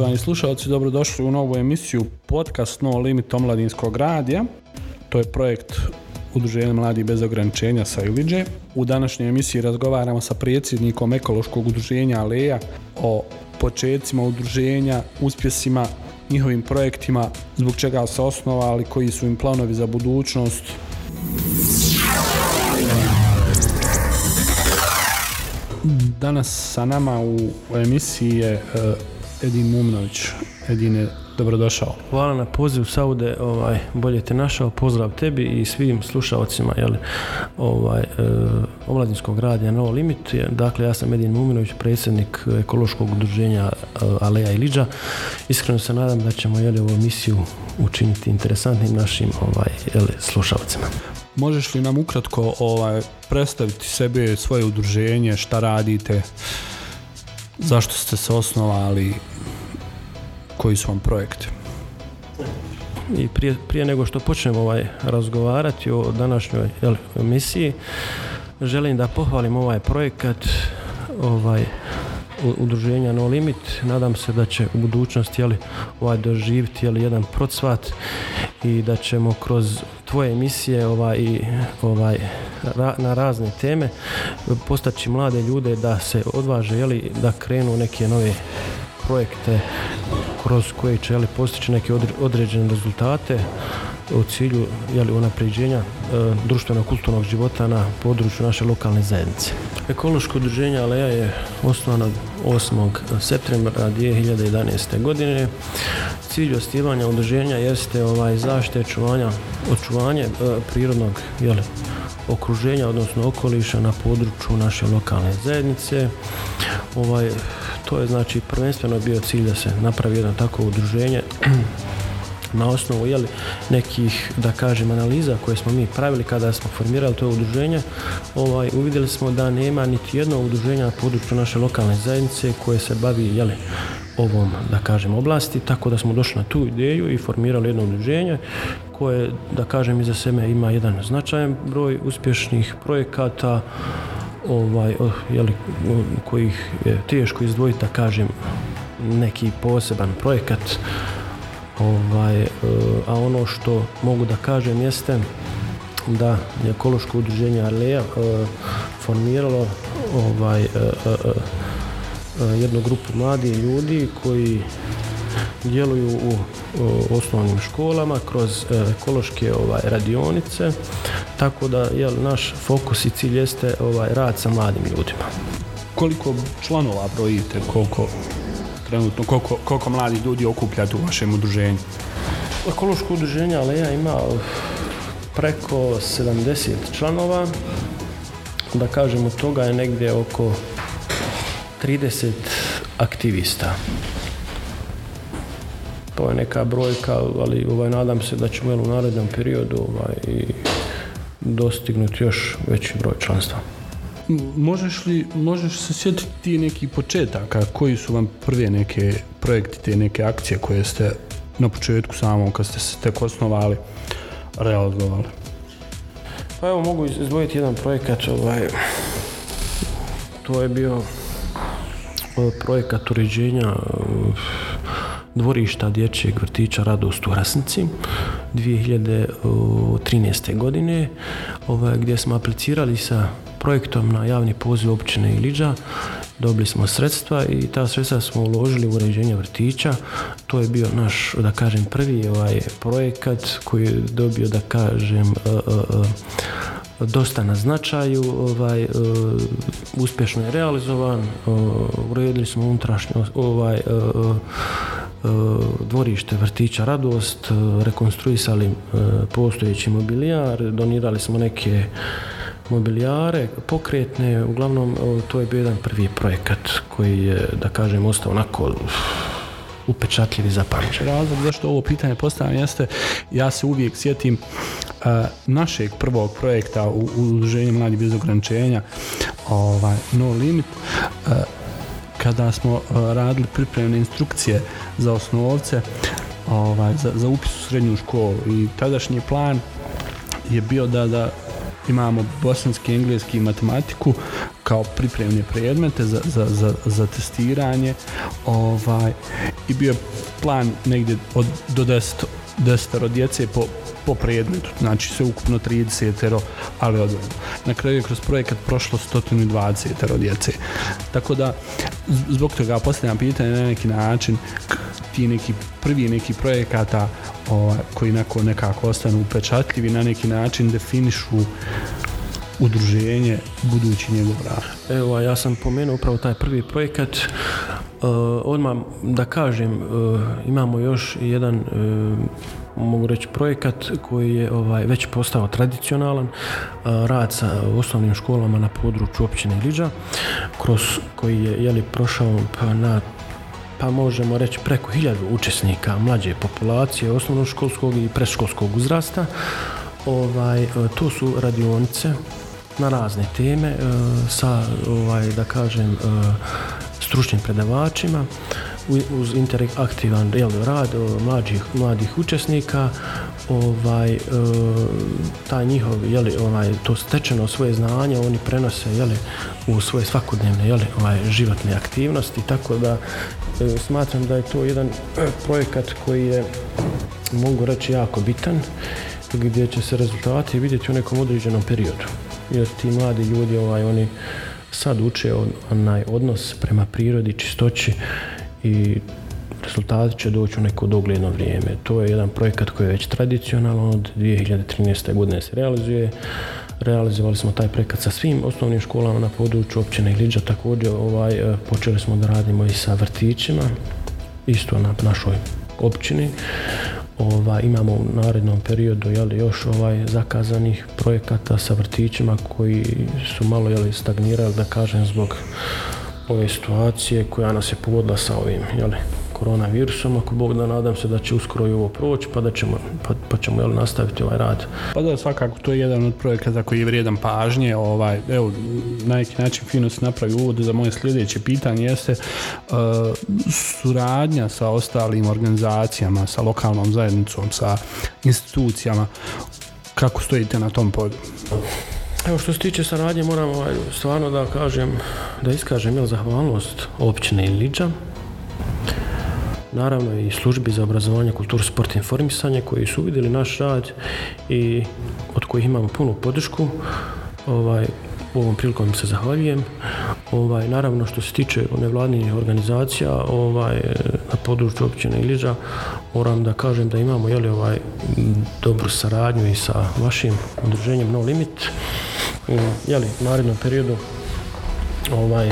Poštovani slušalci, dobrodošli u novu emisiju podcast No Limit omladinskog radija. To je projekt Udruženja mladih bez ograničenja sa Iliđe. U današnjoj emisiji razgovaramo sa predsjednikom ekološkog udruženja Aleja o početcima udruženja, uspjesima, njihovim projektima, zbog čega se osnovali, koji su im planovi za budućnost. Danas sa nama u emisiji je e, Edin Mumnović. Edine, dobrodošao. Hvala na poziv Saude, ovaj, bolje te našao, pozdrav tebi i svim slušalcima li ovaj, e, Omladinskog radija No Limit. Dakle, ja sam Edin Muminović, predsjednik ekološkog udruženja e, Aleja i Liđa. Iskreno se nadam da ćemo jeli, ovu emisiju učiniti interesantnim našim ovaj, slušalcima. Možeš li nam ukratko ovaj, predstaviti sebe, svoje udruženje, šta radite, zašto ste se osnovali koji su vam projekti? I prije, prije nego što počnemo ovaj, razgovarati o današnjoj jel, emisiji, želim da pohvalim ovaj projekat ovaj, udruženja No Limit. Nadam se da će u budućnosti ovaj, doživiti jeli, jedan procvat i da ćemo kroz tvoje emisije ovaj, i ovaj, na razne teme postaći mlade ljude da se odvaže jeli, da krenu neke nove projekte kroz koje će jeli, postići neke određene rezultate u cilju jeli, unapređenja e, društvenog kulturnog života na području naše lokalne zajednice. Ekološko udruženje Aleja je osnovano 8. septembra 2011. godine. Cilj ostivanja udruženja jeste ovaj zaštita čuvanja, očuvanje e, prirodnog jeli, okruženja, odnosno okoliša na području naše lokalne zajednice. Ovaj to je znači prvenstveno bio cilj da se napravi jedno takvo udruženje na osnovu jeli, nekih, da kažem, analiza koje smo mi pravili kada smo formirali to udruženje, ovaj, uvidjeli smo da nema niti jedno udruženje na području naše lokalne zajednice koje se bavi jeli, ovom, da kažem, oblasti, tako da smo došli na tu ideju i formirali jedno udruženje koje, da kažem, iza sebe ima jedan značajan broj uspješnih projekata, ovaj, oh, kojih je teško izdvojiti, da kažem, neki poseban projekat. Ovaj, eh, a ono što mogu da kažem jeste da je ekološko udruženje Arleja eh, formiralo ovaj, eh, jednu grupu mladih ljudi koji djeluju u osnovnim školama kroz ekološke ovaj, radionice tako da jel, naš fokus i cilj jeste ovaj, rad sa mladim ljudima. Koliko članova brojite, koliko trenutno, koliko, koliko mladih ljudi okupljate u vašem udruženju? Ekološko udruženje ja ima uh, preko 70 članova. Da kažemo, toga je negdje oko 30 aktivista. To je neka brojka, ali ovaj, nadam se da ćemo u narednom periodu ovaj, i dostignuti još veći broj članstva. Možeš li, možeš se sjetiti ti nekih početaka, koji su vam prve neke projekti, te neke akcije koje ste na početku samom, kad ste se tek osnovali, realizovali? Pa evo mogu izdvojiti jedan projekat, ovaj, to je bio eh, projekat uređenja eh, dvorišta dječjeg vrtića Radost u Hrasnici 2013. godine ovaj, gdje smo aplicirali sa projektom na javni poziv općine Iliđa dobili smo sredstva i ta sredstva smo uložili u uređenje vrtića. To je bio naš, da kažem, prvi ovaj projekat koji je dobio, da kažem, e, e, e, dosta na značaju, ovaj, uspješno je realizovan, uredili smo unutrašnju ovaj, E, dvorište vrtića Radost, e, rekonstruisali e, postojeći mobilijar, donirali smo neke mobilijare, pokretne, uglavnom to je bio jedan prvi projekat koji je, da kažem, ostao onako upečatljiv i zapamćen. Razlog zašto ovo pitanje postavljam jeste, ja se uvijek sjetim našeg prvog projekta u, u Udruženju mladih bez ograničenja, ovaj, No Limit, kada smo e, radili pripremne instrukcije za osnovce ovaj, za, za upis u srednju školu i tadašnji plan je bio da, da imamo bosanski, engleski i matematiku kao pripremne predmete za, za, za, za testiranje ovaj, i bio je plan negdje od, do 10 djece po, po predmetu, znači sve ukupno 30 ali Na kraju je kroz projekat prošlo 120 djece. Tako da, zbog toga postavljam pitanje na neki način ti neki prvi neki projekata koji nakon nekako ostanu upečatljivi na neki način definišu udruženje budući njegov rad. Evo, ja sam pomenuo upravo taj prvi projekat. E, odmah da kažem, e, imamo još jedan e, mogu reći projekat koji je ovaj, već postao tradicionalan e, rad sa osnovnim školama na području općine liđa, kroz koji je jeli, prošao pa na pa možemo reći preko hiljadu učesnika mlađe populacije osnovnoškolskog i predškolskog uzrasta. Ovaj, e, to su radionice na razne teme e, sa, ovaj, da kažem, stručnim predavačima uz interaktivan rad mlađih, mladih učesnika ovaj e, taj njihov li ovaj, to stečeno svoje znanje oni prenose li u svoje svakodnevne li ovaj, životne aktivnosti tako da e, smatram da je to jedan e, projekat koji je mogu reći jako bitan gdje će se rezultati vidjeti u nekom određenom periodu jer ti mladi ljudi ovaj, oni sad uče onaj odnos prema prirodi, čistoći i rezultati će doći u neko dogledno vrijeme. To je jedan projekat koji je već tradicionalan, od 2013. godine se realizuje. Realizovali smo taj projekat sa svim osnovnim školama na području općine Gliđa, također ovaj, e, počeli smo da radimo i sa vrtićima, isto na našoj općini. Ovaj, imamo u narednom periodu još ovaj zakazanih projekata sa vrtićima koji su malo jeli, stagnirali, da kažem, zbog ove situacije koja nas je pogodila sa ovim jeli, koronavirusom. Ako Bog da nadam se da će uskoro i ovo proći pa da ćemo, pa, pa ćemo nastaviti ovaj rad. Pa da, svakako to je jedan od projekata koji je vrijedan pažnje. Ovaj, evo, na neki način fino se napravi uvod za moje sljedeće pitanje jeste e, suradnja sa ostalim organizacijama, sa lokalnom zajednicom, sa institucijama. Kako stojite na tom polju? Evo što se tiče saradnje moram ovaj, stvarno da kažem, da iskažem jel, zahvalnost općine Liđa, naravno i službi za obrazovanje, kulturu, sport i informisanje koji su uvidjeli naš rad i od kojih imamo punu podršku. Ovaj, u ovom prilikom im se zahvaljujem. Ovaj, naravno što se tiče nevladinih organizacija ovaj, na području općine Iliđa moram da kažem da imamo jeli, ovaj, dobru saradnju i sa vašim udruženjem No Limit u jeli, narednom periodu ovaj,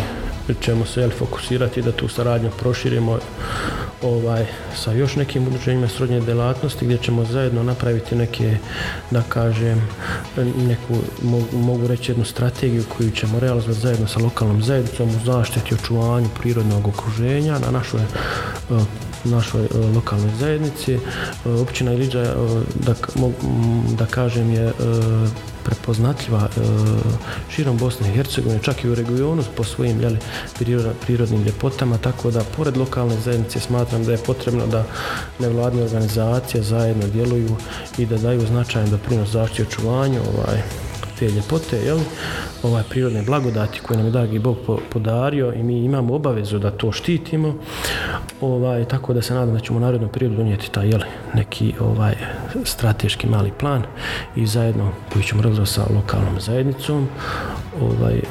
ćemo se jeli, fokusirati da tu saradnju proširimo ovaj, sa još nekim udruženjima srodnje delatnosti gdje ćemo zajedno napraviti neke, da kažem, neku, mogu reći jednu strategiju koju ćemo realizovati zajedno sa lokalnom zajednicom u zaštiti i očuvanju prirodnog okruženja na našoj eh, našoj eh, lokalnoj zajednici. Eh, općina Iliđa, da, da kažem, je prepoznatljiva e, širom Bosne i Hercegovine, čak i u regionu po svojim jeli, prirodnim ljepotama, tako da pored lokalne zajednice smatram da je potrebno da nevladne organizacije zajedno djeluju i da daju značajan doprinos zaštiti očuvanju ovaj, te ljepote, jel? ovaj prirodne blagodati koje nam je dragi Bog podario i mi imamo obavezu da to štitimo, ovaj, tako da se nadam da ćemo u narednom periodu donijeti taj jel, neki ovaj strateški mali plan i zajedno koji ćemo razvoj sa lokalnom zajednicom, ovaj, e,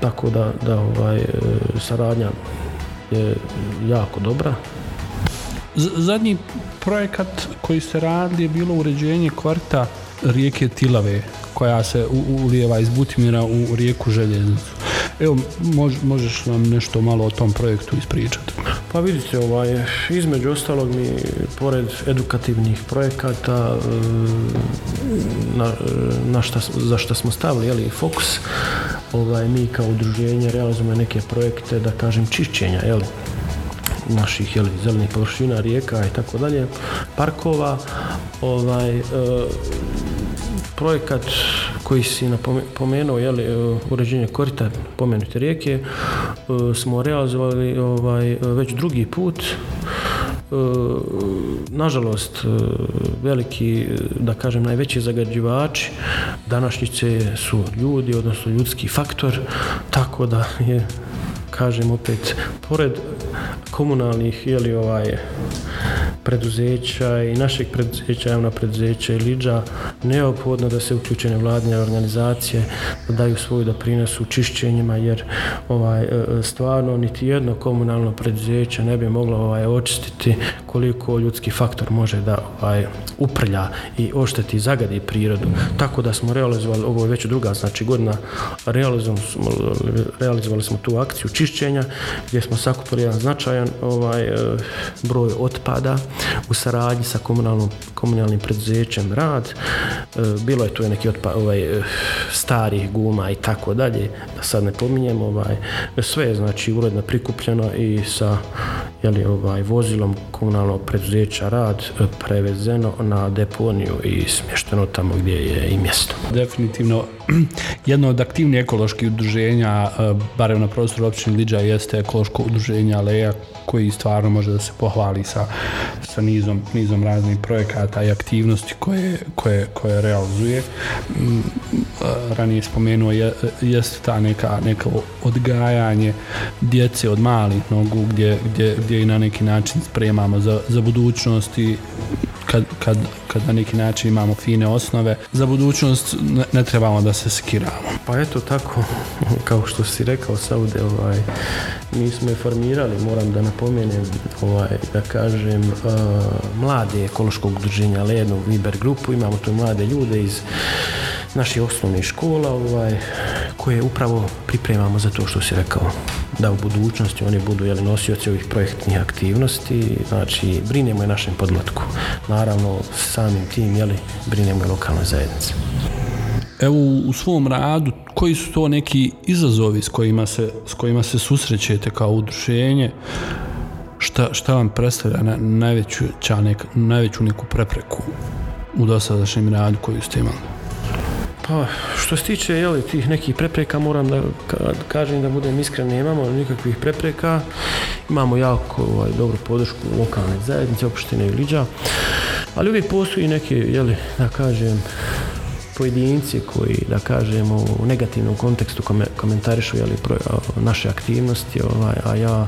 tako da, da ovaj, e, saradnja je jako dobra, Zadnji projekat koji se radi je bilo uređenje kvarta rijeke Tilave koja se ulijeva iz Butimira u rijeku Željeznicu. Evo, možeš nam nešto malo o tom projektu ispričati? Pa vidite, ovaj, između ostalog mi, pored edukativnih projekata e, na, na šta, za što smo stavili jeli, fokus, ovaj, mi kao udruženje realizujemo neke projekte, da kažem, čišćenja, naših jeli, zelenih površina, rijeka i tako dalje, parkova, ovaj, e, projekat koji si napomenuo, li e, uređenje korita pomenute rijeke, e, smo realizovali ovaj, već drugi put. E, nažalost, veliki, da kažem, najveći zagađivači današnjice su ljudi, odnosno ljudski faktor, tako da je kažem opet, pored komunalnih li, ovaj, preduzeća i našeg preduzeća, javna preduzeća i Liđa, neophodno da se uključene nevladine organizacije, daju svoju doprinos u čišćenjima, jer ovaj, e, e, stvarno niti jedno komunalno preduzeće ne bi moglo ovaj, očistiti koliko ljudski faktor može da ovaj, uprlja i ošteti i zagadi prirodu. Tako da smo realizovali, ovo je već druga znači godina, realizovali smo, realizovali smo tu akciju čišćenja gdje smo sakupili jedan značajan ovaj, eh, broj otpada u saradnji sa komunalnom, komunalnim preduzećem rad. Eh, bilo je tu neki otpad, ovaj, eh, starih guma i tako dalje, da sad ne pominjem, ovaj, sve je znači uredno prikupljeno i sa jeli, ovaj, vozilom komunalnog komunalnog Rad e, prevezeno na deponiju i smješteno tamo gdje je i mjesto. Definitivno jedno od aktivnih ekoloških udruženja, e, barem na prostoru općine Lidža, jeste ekološko udruženje Aleja koji stvarno može da se pohvali sa, sa nizom, nizom raznih projekata i aktivnosti koje, koje, koje realizuje. Mm, Eh, ranije spomenuo je, jest ta neka, odgajanje djece od malih nogu gdje, gdje, gdje i na neki način spremamo za, za budućnost i kad, kad, na neki način imamo fine osnove za budućnost ne, trebamo da se skiramo. Pa eto tako kao što si rekao Saude ovaj, mi smo je formirali moram da napomenem ovaj, da kažem uh, mlade ekološkog udruženja Lednog Viber grupu imamo tu mlade ljude iz naši osnovnih škola ovaj, koje upravo pripremamo za to što si rekao da u budućnosti oni budu jeli, nosioci ovih projektnih aktivnosti znači brinemo i našem podmatku naravno samim tim jeli, brinemo i lokalnoj zajednici Evo u svom radu koji su to neki izazovi s kojima se, s kojima se susrećete kao udruženje šta, šta vam predstavlja na, najveću, čanek, najveću neku prepreku u dosadašnjem radu koju ste imali? Pa, što se tiče jeli, tih nekih prepreka, moram da kažem da budem iskren, nemamo nikakvih prepreka. Imamo jako ovaj, dobru podršku lokalne zajednice, opštine Iliđa, ali uvijek postoji neke, jeli, da kažem, pojedinci koji, da kažemo u negativnom kontekstu komentarišu pro, naše aktivnosti, ovaj, a ja,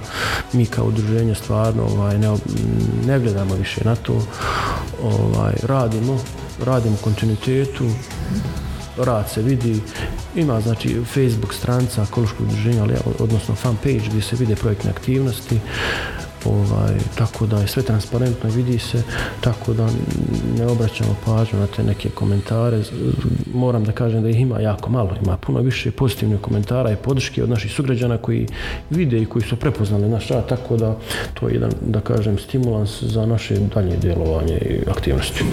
mi kao udruženje stvarno ovaj, ne, ne gledamo više na to, ovaj, radimo, radimo kontinuitetu, rad se vidi, ima znači Facebook stranca kološkog udruženja, odnosno page gdje se vide projektne aktivnosti, Ovaj, tako da je sve transparentno, vidi se, tako da ne obraćamo pažnju na te neke komentare. Moram da kažem da ih ima jako malo, ima puno više pozitivnih komentara i podrške od naših sugrađana koji vide i koji su prepoznali naš rad, tako da to je jedan, da kažem, stimulans za naše dalje djelovanje i aktivnosti.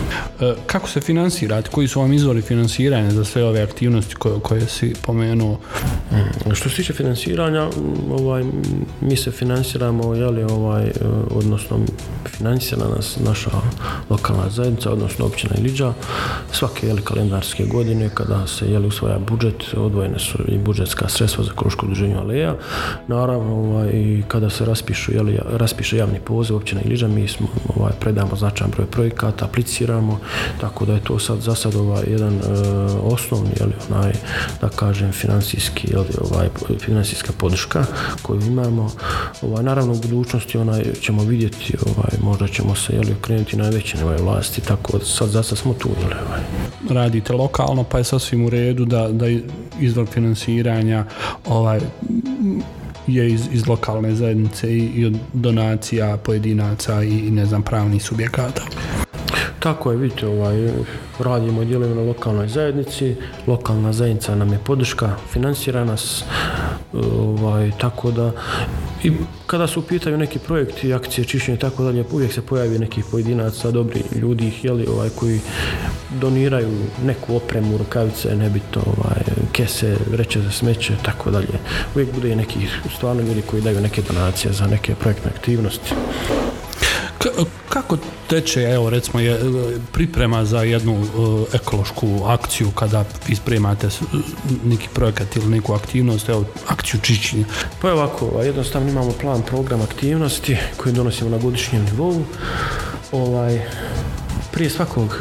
E, kako se finansirate? Koji su vam izvori finansiranja za sve ove aktivnosti koje, koje si pomenuo? Mm, što se tiče finansiranja, ovaj, mi se finansiramo jeli, ovaj, Ovaj, e, odnosno financira nas naša lokalna zajednica, odnosno općina Iliđa. Svake jeli, kalendarske godine kada se jeli, usvaja budžet, odvojene su i budžetska sredstva za kroško udruženje aleja. Naravno, ovaj, kada se raspišu, raspiše javni poziv općina Iliđa, mi smo, ovaj, predamo značajan broj projekata, apliciramo, tako da je to sad, za sad ovaj, jedan e, osnovni, jeli, onaj, da kažem, financijski, ovaj, financijska podrška koju imamo. Ovaj, naravno, u budućnosti ona ovaj, ćemo vidjeti, ovaj, možda ćemo se jeli, na na ovaj, vlasti, tako sad za sad smo tu. Jeli, ovaj. Radite lokalno, pa je sasvim u redu da, da izvor financiranja ovaj, je iz, iz lokalne zajednice i, od donacija pojedinaca i, ne znam pravnih subjekata. Tako je, vidite, ovaj, radimo djelujemo na lokalnoj zajednici, lokalna zajednica nam je podrška, financira nas, Ovaj, tako da, i kada su u neki projekti, akcije, čišćenje i tako dalje, uvijek se pojavi nekih pojedinaca, dobri ljudi, jeli, ovaj, koji doniraju neku opremu, rukavice, nebitno, ovaj, kese, vreće za smeće, tako dalje. Uvijek bude i nekih stvarno ljudi koji daju neke donacije za neke projektne aktivnosti. Kako teče, evo recimo, je, priprema za jednu e, ekološku akciju kada ispremate neki projekat ili neku aktivnost, evo, akciju čišćenja? Pa je ovako, ovaj, jednostavno imamo plan, program aktivnosti koji donosimo na godišnjem nivou. Ovaj, prije svakog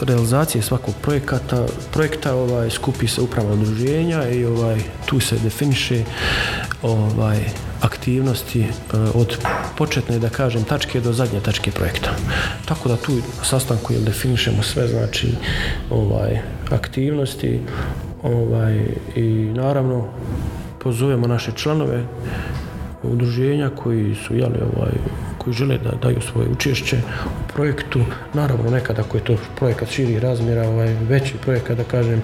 realizacije svakog projekata, projekta ovaj, skupi se uprava udruženja i ovaj, tu se definiše ovaj, aktivnosti eh, od početne, da kažem, tačke do zadnje tačke projekta. Tako da tu sastanku je definišemo sve, znači, ovaj, aktivnosti ovaj, i naravno pozovemo naše članove udruženja koji su jeli, ovaj, koji žele da daju svoje učešće u projektu. Naravno, nekad ako je to projekat širih razmjera, ovaj, veći projekat, da kažem,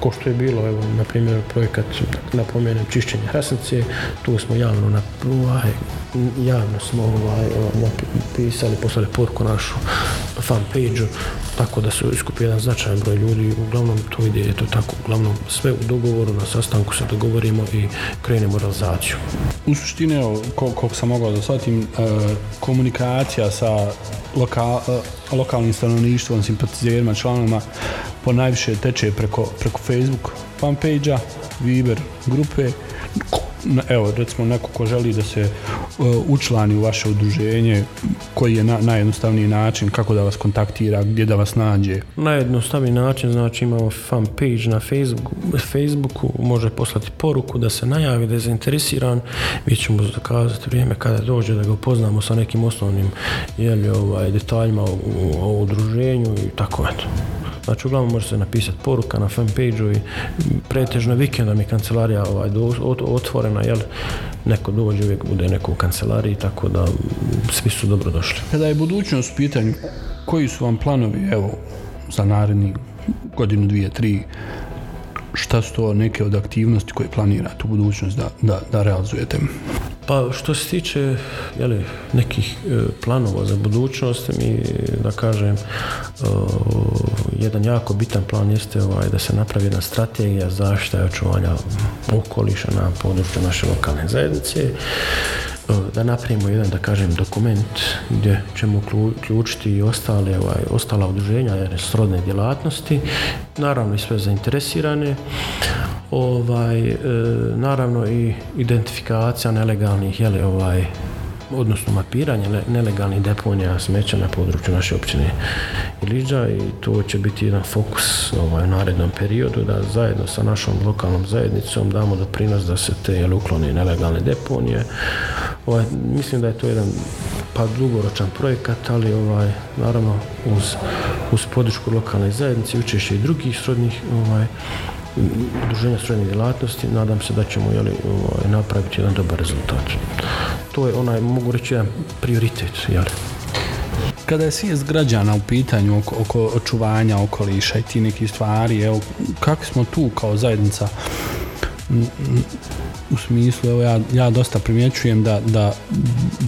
ko što je bilo, evo, na primjer, projekat, napomenem, čišćenje Hrasnice, tu smo javno na, ovaj, javno smo ovaj, pisali, poslali poruku našu fan page tako da se iskupi jedan značajan broj ljudi, uglavnom to ide to tako, uglavnom sve u dogovoru, na sastanku se dogovorimo i krenemo realizaciju. U suštini, koliko sam mogao da shvatim, e, komunikacija sa e, lokalnim stanovništvom, simpatizerima, članovima, po najviše teče preko, preko Facebook fanpage-a, Viber grupe, evo recimo neko ko želi da se Eh, učlani u vaše udruženje, koji je najjednostavniji način, kako da vas kontaktira, gdje da vas nađe? Najjednostavniji način, znači imamo fan page na Facebooku, Facebooku može poslati poruku da se najavi da je zainteresiran, mi ćemo dokazati vrijeme kada dođe da ga upoznamo sa nekim osnovnim jeli, ovaj, detaljima o, o udruženju i tako eto. Znači, uglavnom može se napisati poruka na fanpage-u i pretežno vikendom je kancelarija ovaj, otvorena, jel? Neko dođe, uvijek bude neko u kancelariji, tako da svi su dobro došli. Kada je budućnost u pitanju, koji su vam planovi, evo, za naredni godinu, dvije, tri, šta su to neke od aktivnosti koje planirate u budućnost da, da, da realizujete? Pa što se tiče jeli, nekih e, planova za budućnost, mi da kažem e, jedan jako bitan plan jeste ovaj, da se napravi jedna strategija zaštite i očuvanja okoliša na području naše lokalne zajednice E, da napravimo jedan, da kažem, dokument gdje ćemo uključiti i ostale, ovaj, ostala udruženja srodne djelatnosti, naravno i sve zainteresirane, ovaj, e, naravno i identifikacija nelegalnih jeli, ovaj, odnosno mapiranje nelegalnih deponija smeća na području naše općine Iliđa i to će biti jedan fokus ovaj, u narednom periodu da zajedno sa našom lokalnom zajednicom damo doprinos da se te jel, ukloni nelegalne deponije. Ovaj, mislim da je to jedan pa dugoročan projekat, ali ovaj, naravno uz, uz podršku lokalne zajednice, učešće i drugih srodnih ovaj, udruženja strojnih djelatnosti, nadam se da ćemo jeli, ovaj, napraviti jedan dobar rezultat. To je onaj, mogu reći, jedan prioritet. Jeli. Kada je svijest građana u pitanju oko, oko očuvanja okoliša i ti nekih stvari, evo, kako smo tu kao zajednica u smislu, evo ja, ja dosta primjećujem da, da,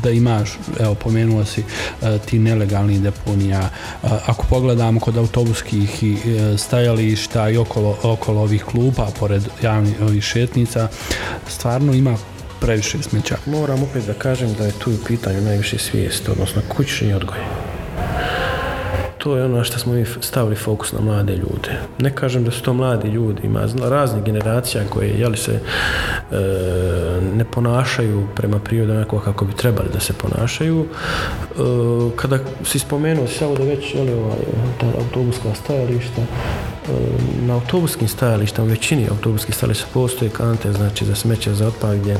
da imaš, evo pomenuo si e, ti nelegalni deponija, e, ako pogledamo kod autobuskih i e, stajališta i okolo, ovih klupa, pored javnih ovih šetnica, stvarno ima previše smeća. Moram opet da kažem da je tu u pitanju najviše svijest, odnosno kućni odgoj to je ono što smo mi stavili fokus na mlade ljude. Ne kažem da su to mladi ljudi, ima raznih generacija koje jeli se e, ne ponašaju prema prirodi onako kako bi trebali da se ponašaju. E, kada si spomenuo samo da već jeli, ovaj, ta autobuska stajališta, e, na autobuskim stajalištama, u većini autobuskih stajališta postoje kante, znači za smeće, za otpad gdje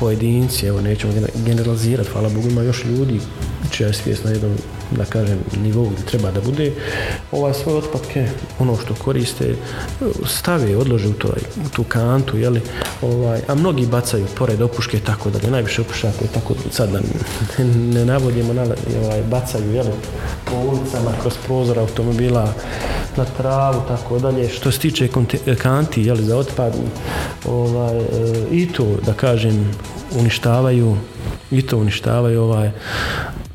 pojedinci, evo nećemo generalizirati, hvala Bogu ima još ljudi čija je svijest na jednom, da kažem, nivou gdje treba da bude, ova svoje otpadke, ono što koriste, stave, odlože u, to, u tu kantu, jeli, ovaj, a mnogi bacaju pored opuške, tako da je najviše opušaka, tako sad ne navodimo, na, ovaj, bacaju, jeli, po ulicama, kroz prozor automobila, na travu, tako dalje. Što se tiče kanti, jeli, za otpad, ovaj, i to, da kažem, uništavaju i to uništavaju ovaj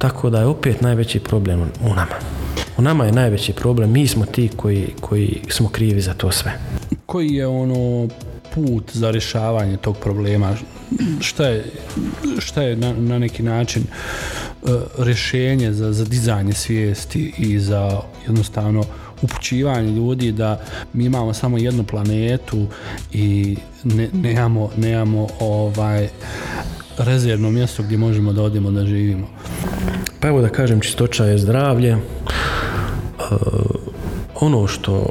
tako da je opet najveći problem u nama. U nama je najveći problem, mi smo ti koji, koji smo krivi za to sve. Koji je ono put za rješavanje tog problema? Šta je, šta je na, na neki način e, rješenje za, za dizanje svijesti i za jednostavno upućivanje ljudi da mi imamo samo jednu planetu i ne, nemamo, nemamo ovaj rezervno mjesto gdje možemo da odemo da živimo. Pa evo da kažem, čistoća je zdravlje. E, ono što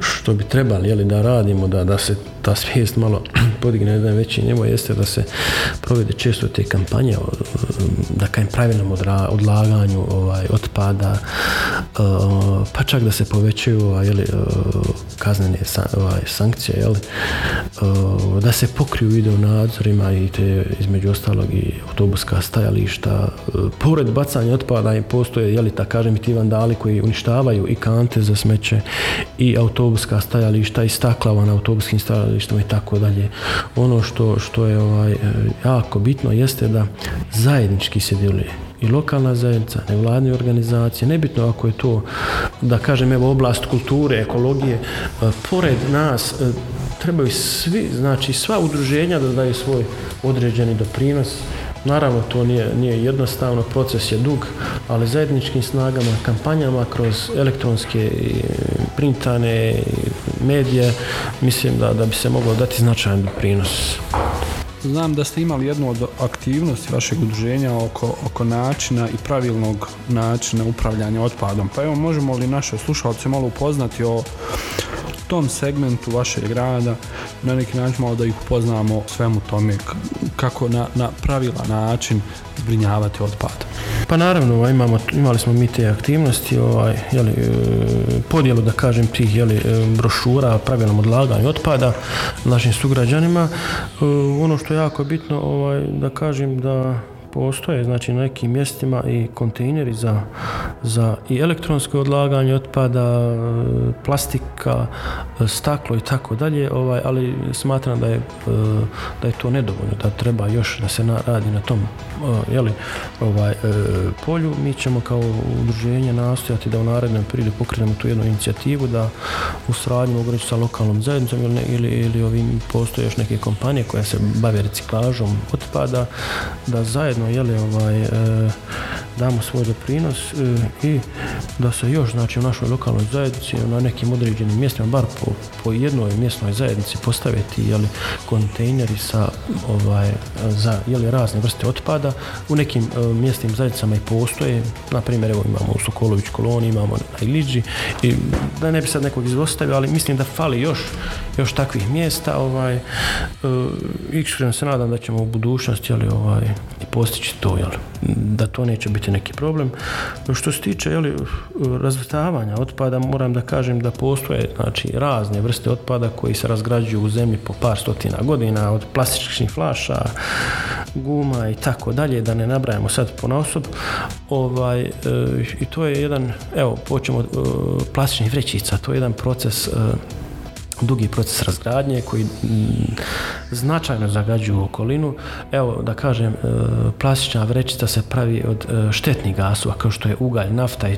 što bi trebali jeli, da radimo, da, da se ta svijest malo podigne jedan veći nivo jeste da se provede često te kampanje da kajem pravilnom odra, odlaganju ovaj, otpada pa čak da se povećaju ovaj, kaznene ovaj, sankcije da se pokriju video nadzorima i te između ostalog i autobuska stajališta pored bacanja otpada i postoje jeli, ta kažem ti vandali koji uništavaju i kante za smeće i autobuska stajališta i staklava na autobuskim stajalištima i tako dalje ono što, što je ovaj, e, jako bitno jeste da zajednički se djeluje i lokalna zajednica, nevladne organizacije, nebitno ako je to, da kažem, evo, oblast kulture, ekologije, e, pored nas e, trebaju svi, znači sva udruženja da daju svoj određeni doprinos. Naravno, to nije, nije jednostavno, proces je dug, ali zajedničkim snagama, kampanjama kroz elektronske printane, medije, mislim da, da bi se moglo dati značajan doprinos. Znam da ste imali jednu od aktivnosti vašeg udruženja oko, oko načina i pravilnog načina upravljanja otpadom. Pa evo, možemo li naše slušalce malo upoznati o tom segmentu vašeg rada, na neki način malo da ih upoznamo svemu tome, kako na, na pravilan način zbrinjavati otpad. Pa naravno, ovaj, imamo, imali smo mi te aktivnosti, ovaj, jeli, e, podjelu da kažem tih jeli, e, brošura, pravilnom odlaganju otpada našim sugrađanima. E, ono što je jako bitno, ovaj, da kažem da postoje znači na nekim mjestima i kontejneri za, za i elektronsko odlaganje otpada, e, plastika, e, staklo i tako dalje, ovaj, ali smatram da je, e, da je to nedovoljno, da treba još da se radi na tom ovaj, polju. Mi ćemo kao udruženje nastojati da u narednom periodu pokrenemo tu jednu inicijativu da u suradnji mogu sa lokalnom zajednicom ili, ili, ili ovim postoje još neke kompanije koje se bave reciklažom otpada, da zajedno važno, jeli, ovaj, e, damo svoj doprinos e, i da se još znači u našoj lokalnoj zajednici na nekim određenim mjestima, bar po, po jednoj mjesnoj zajednici postaviti jeli, kontejneri sa ovaj, za jeli, razne vrste otpada. U nekim e, mjesnim zajednicama i postoje, na primjer evo imamo u Sokolović koloni, imamo na Iliđi i da ne bi sad nekog izostavio, ali mislim da fali još, još takvih mjesta ovaj, e, i se nadam da ćemo u budućnosti ali ovaj, postići to, da to neće biti biti neki problem. Što se tiče jeli, razvrstavanja otpada, moram da kažem da postoje znači, razne vrste otpada koji se razgrađuju u zemlji po par stotina godina, od plastičnih flaša, guma i tako dalje, da ne nabrajamo sad po Ovaj, e, I to je jedan, evo, počnemo e, plastičnih vrećica, to je jedan proces e, dugi proces razgradnje koji mm, značajno zagađuju okolinu. Evo da kažem, e, plastična vrećica se pravi od e, štetnih gasova kao što je ugalj, nafta i e,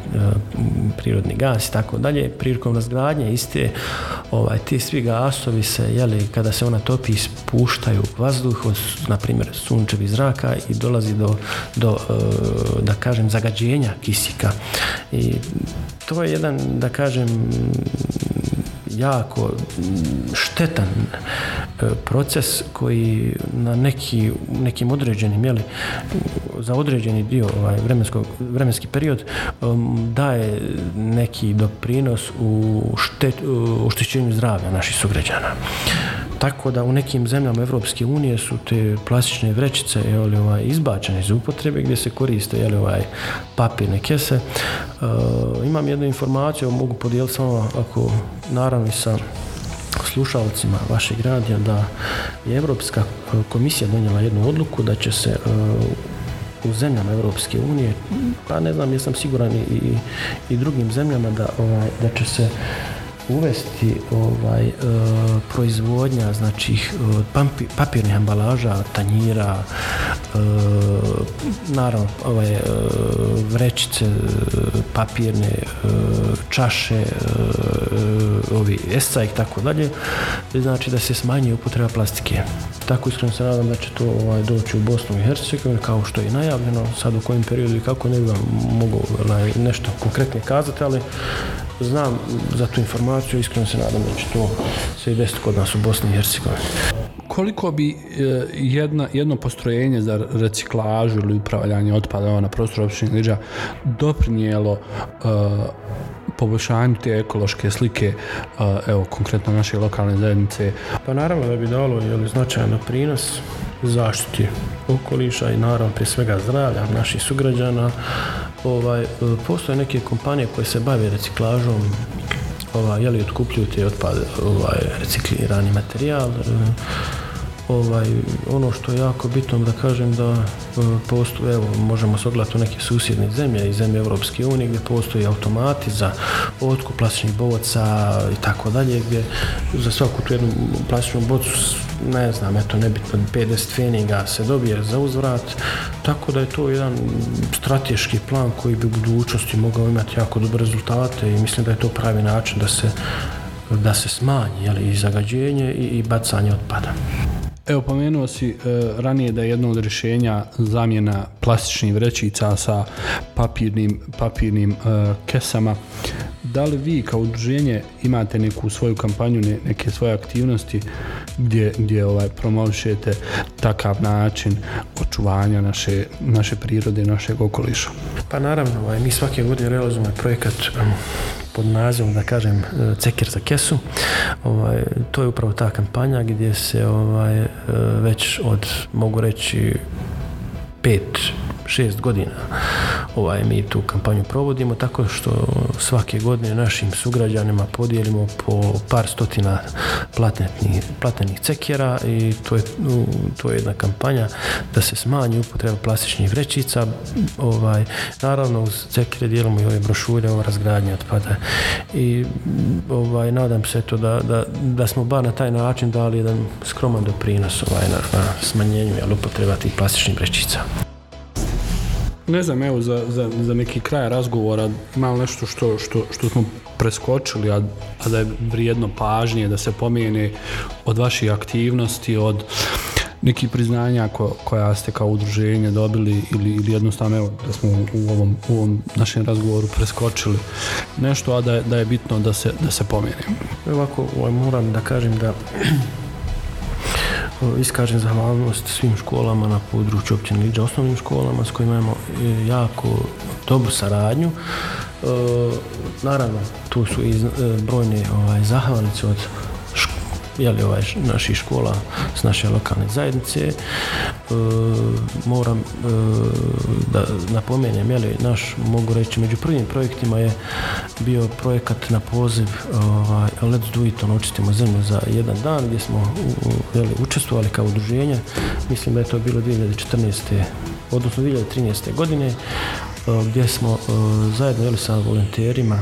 prirodni gas i tako dalje. Prilikom razgradnje iste ovaj, ti svi gasovi se, jeli, kada se ona topi, ispuštaju vazduh od, na primjer, sunčevi zraka i dolazi do, do da kažem, zagađenja kisika. I to je jedan, da kažem, jako mm, štetan e, proces koji na neki, nekim određenim, jeli, za određeni dio ovaj, vremenski period daje neki doprinos u, štet, u oštećenju zdravlja naših sugrađana. Tako da u nekim zemljama Evropske unije su te plastične vrećice ovaj, izbačene iz upotrebe gdje se koriste jeli, ovaj, papirne kese. E, imam jednu informaciju, mogu podijeliti samo ako naravno sa slušalcima vašeg radija da je Europska komisija donijela jednu odluku da će se e, u zemljama Europske unije, pa ne znam, jesam siguran i, i drugim zemljama da, ovaj, da će se uvesti ovaj, e, proizvodnja znači e, papirnih ambalaža, tanjira, e, naravno ovaj, vrećice papirne, čaše, ovi esca i tako dalje, znači da se smanji upotreba plastike. Tako iskreno se nadam da će to ovaj, doći u Bosnu i Hercegovini kao što je i najavljeno. Sad u kojem periodu i kako ne bi vam mogao nešto konkretnije kazati, ali znam za tu informaciju iskreno se nadam da će to se i desiti kod nas u Bosni i Hercegovini. Koliko bi eh, jedna, jedno postrojenje za reciklažu ili upravljanje otpada na prostoru općine Liđa doprinijelo eh, poboljšanju te ekološke slike, eh, evo, konkretno naše lokalne zajednice? Pa naravno da bi dalo je značajan prinos zaštiti okoliša i naravno prije svega zdravlja naših sugrađana. Ovaj, eh, postoje neke kompanije koje se bave reciklažom ovaj, jeli otkupljuju te otpad, ovaj, reciklirani materijal, eh, Ovaj, ono što je jako bitno da kažem da e, postoje, evo, možemo se ogledati u neke susjedne zemlje i zemlje Europske unije gdje postoji automati za otkup plastičnih boca i tako dalje, gdje za svaku tu jednu plastičnu bocu ne znam, eto nebitno 50 feninga se dobije za uzvrat, tako da je to jedan strateški plan koji bi u budućnosti mogao imati jako dobre rezultate i mislim da je to pravi način da se da se smanji jeli, i zagađenje i, i bacanje otpada. Evo, pomenuo si e, ranije da je jedno od rješenja zamjena plastičnih vrećica sa papirnim, papirnim e, kesama da li vi kao udruženje imate neku svoju kampanju, neke svoje aktivnosti gdje, gdje ovaj, promovišete takav način očuvanja naše, naše prirode, našeg okoliša? Pa naravno, ovaj, mi svake godine realizujemo ovaj projekat pod nazivom da kažem e, ceker za kesu. Ovaj to je upravo ta kampanja gdje se ovaj e, već od mogu reći pet, šest godina ovaj, mi tu kampanju provodimo tako što svake godine našim sugrađanima podijelimo po par stotina platenih platnenih cekjera i to je, to je jedna kampanja da se smanji upotreba plastičnih vrećica. Ovaj, naravno uz cekere dijelimo i ove brošure o razgradnji otpada i ovaj, nadam se to da, da, da, smo bar na taj način dali jedan skroman doprinos ovaj, na, smanjenju upotreba tih plastičnih vrećica. Ne znam, evo, za, za, za neki kraj razgovora, malo nešto što, što, što smo preskočili, a, a da je vrijedno pažnje, da se pomijene od vaših aktivnosti, od nekih priznanja koja ste kao udruženje dobili ili, ili jednostavno evo da smo u ovom, u našem razgovoru preskočili nešto, a da je, da je bitno da se, da se Ovako, ovaj, moram da kažem da iskažem zahvalnost svim školama na području općine Liđa, osnovnim školama s kojima imamo e, jako dobru saradnju. E, naravno, tu su i e, brojne ovaj, od jeli, ovaj, naših škola, s naše lokalne zajednice. E, moram e, da napomenem, jeli, naš, mogu reći, među prvim projektima je bio projekat na poziv ovaj, Let's do it, ono, očistimo zemlju za jedan dan, gdje smo jeli, učestvovali kao udruženje. Mislim da je to bilo 2014. odnosno 2013. godine e, gdje smo zajedno jeli, sa volonterima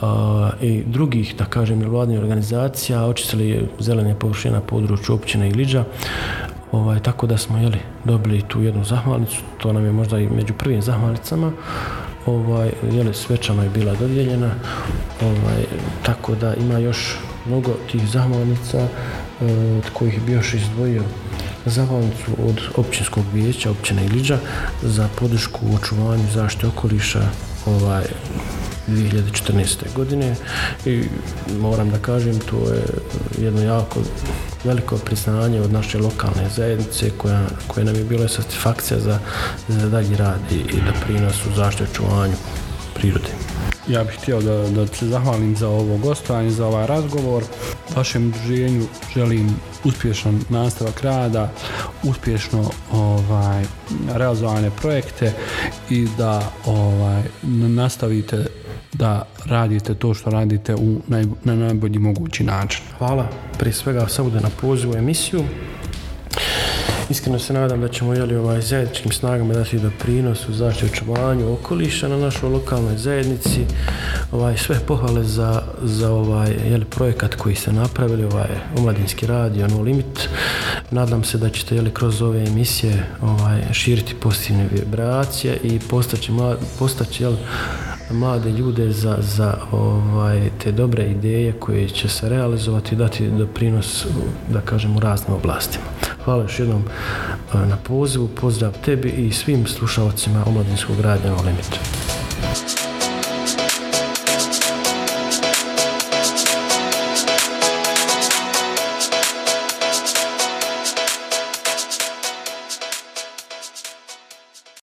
a, i drugih, da kažem, vladnih organizacija, očistili zelene površine na području općine liđa. ovaj, tako da smo jeli, dobili tu jednu zahvalnicu, to nam je možda i među prvim zahvalnicama, ovaj, jeli, svečano je bila dodijeljena, ovaj, tako da ima još mnogo tih zahvalnica e, od kojih bi još izdvojio zahvalnicu od općinskog vijeća općine Iliđa za podršku u očuvanju zaštite okoliša ovaj, 2014. godine i moram da kažem to je jedno jako veliko priznanje od naše lokalne zajednice koja, koja nam je bila satisfakcija za, za dalji rad i, i da prinos u zaštitu čuvanju prirode. Ja bih htio da, da se zahvalim za ovo gostovanje, za ovaj razgovor. Vašem druženju želim uspješan nastavak rada, uspješno ovaj, realizovane projekte i da ovaj, nastavite da radite to što radite u naj, na najbolji mogući način. Hvala prije svega Saude na pozivu emisiju. Iskreno se nadam da ćemo jeli, ovaj, zajedničkim snagama dati doprinos u zaštiti očuvanju okoliša na našoj lokalnoj zajednici. Ovaj, sve pohvale za, za ovaj, jeli, projekat koji ste napravili, ovaj, omladinski radio No Limit. Nadam se da ćete jeli, kroz ove emisije ovaj, širiti pozitivne vibracije i postaći, postaći jeli, mlade ljude za, za ovaj, te dobre ideje koje će se realizovati i dati doprinos, da kažem, u raznim oblastima. Hvala još jednom e, na pozivu, pozdrav tebi i svim slušalcima Omladinskog radnja u limitu.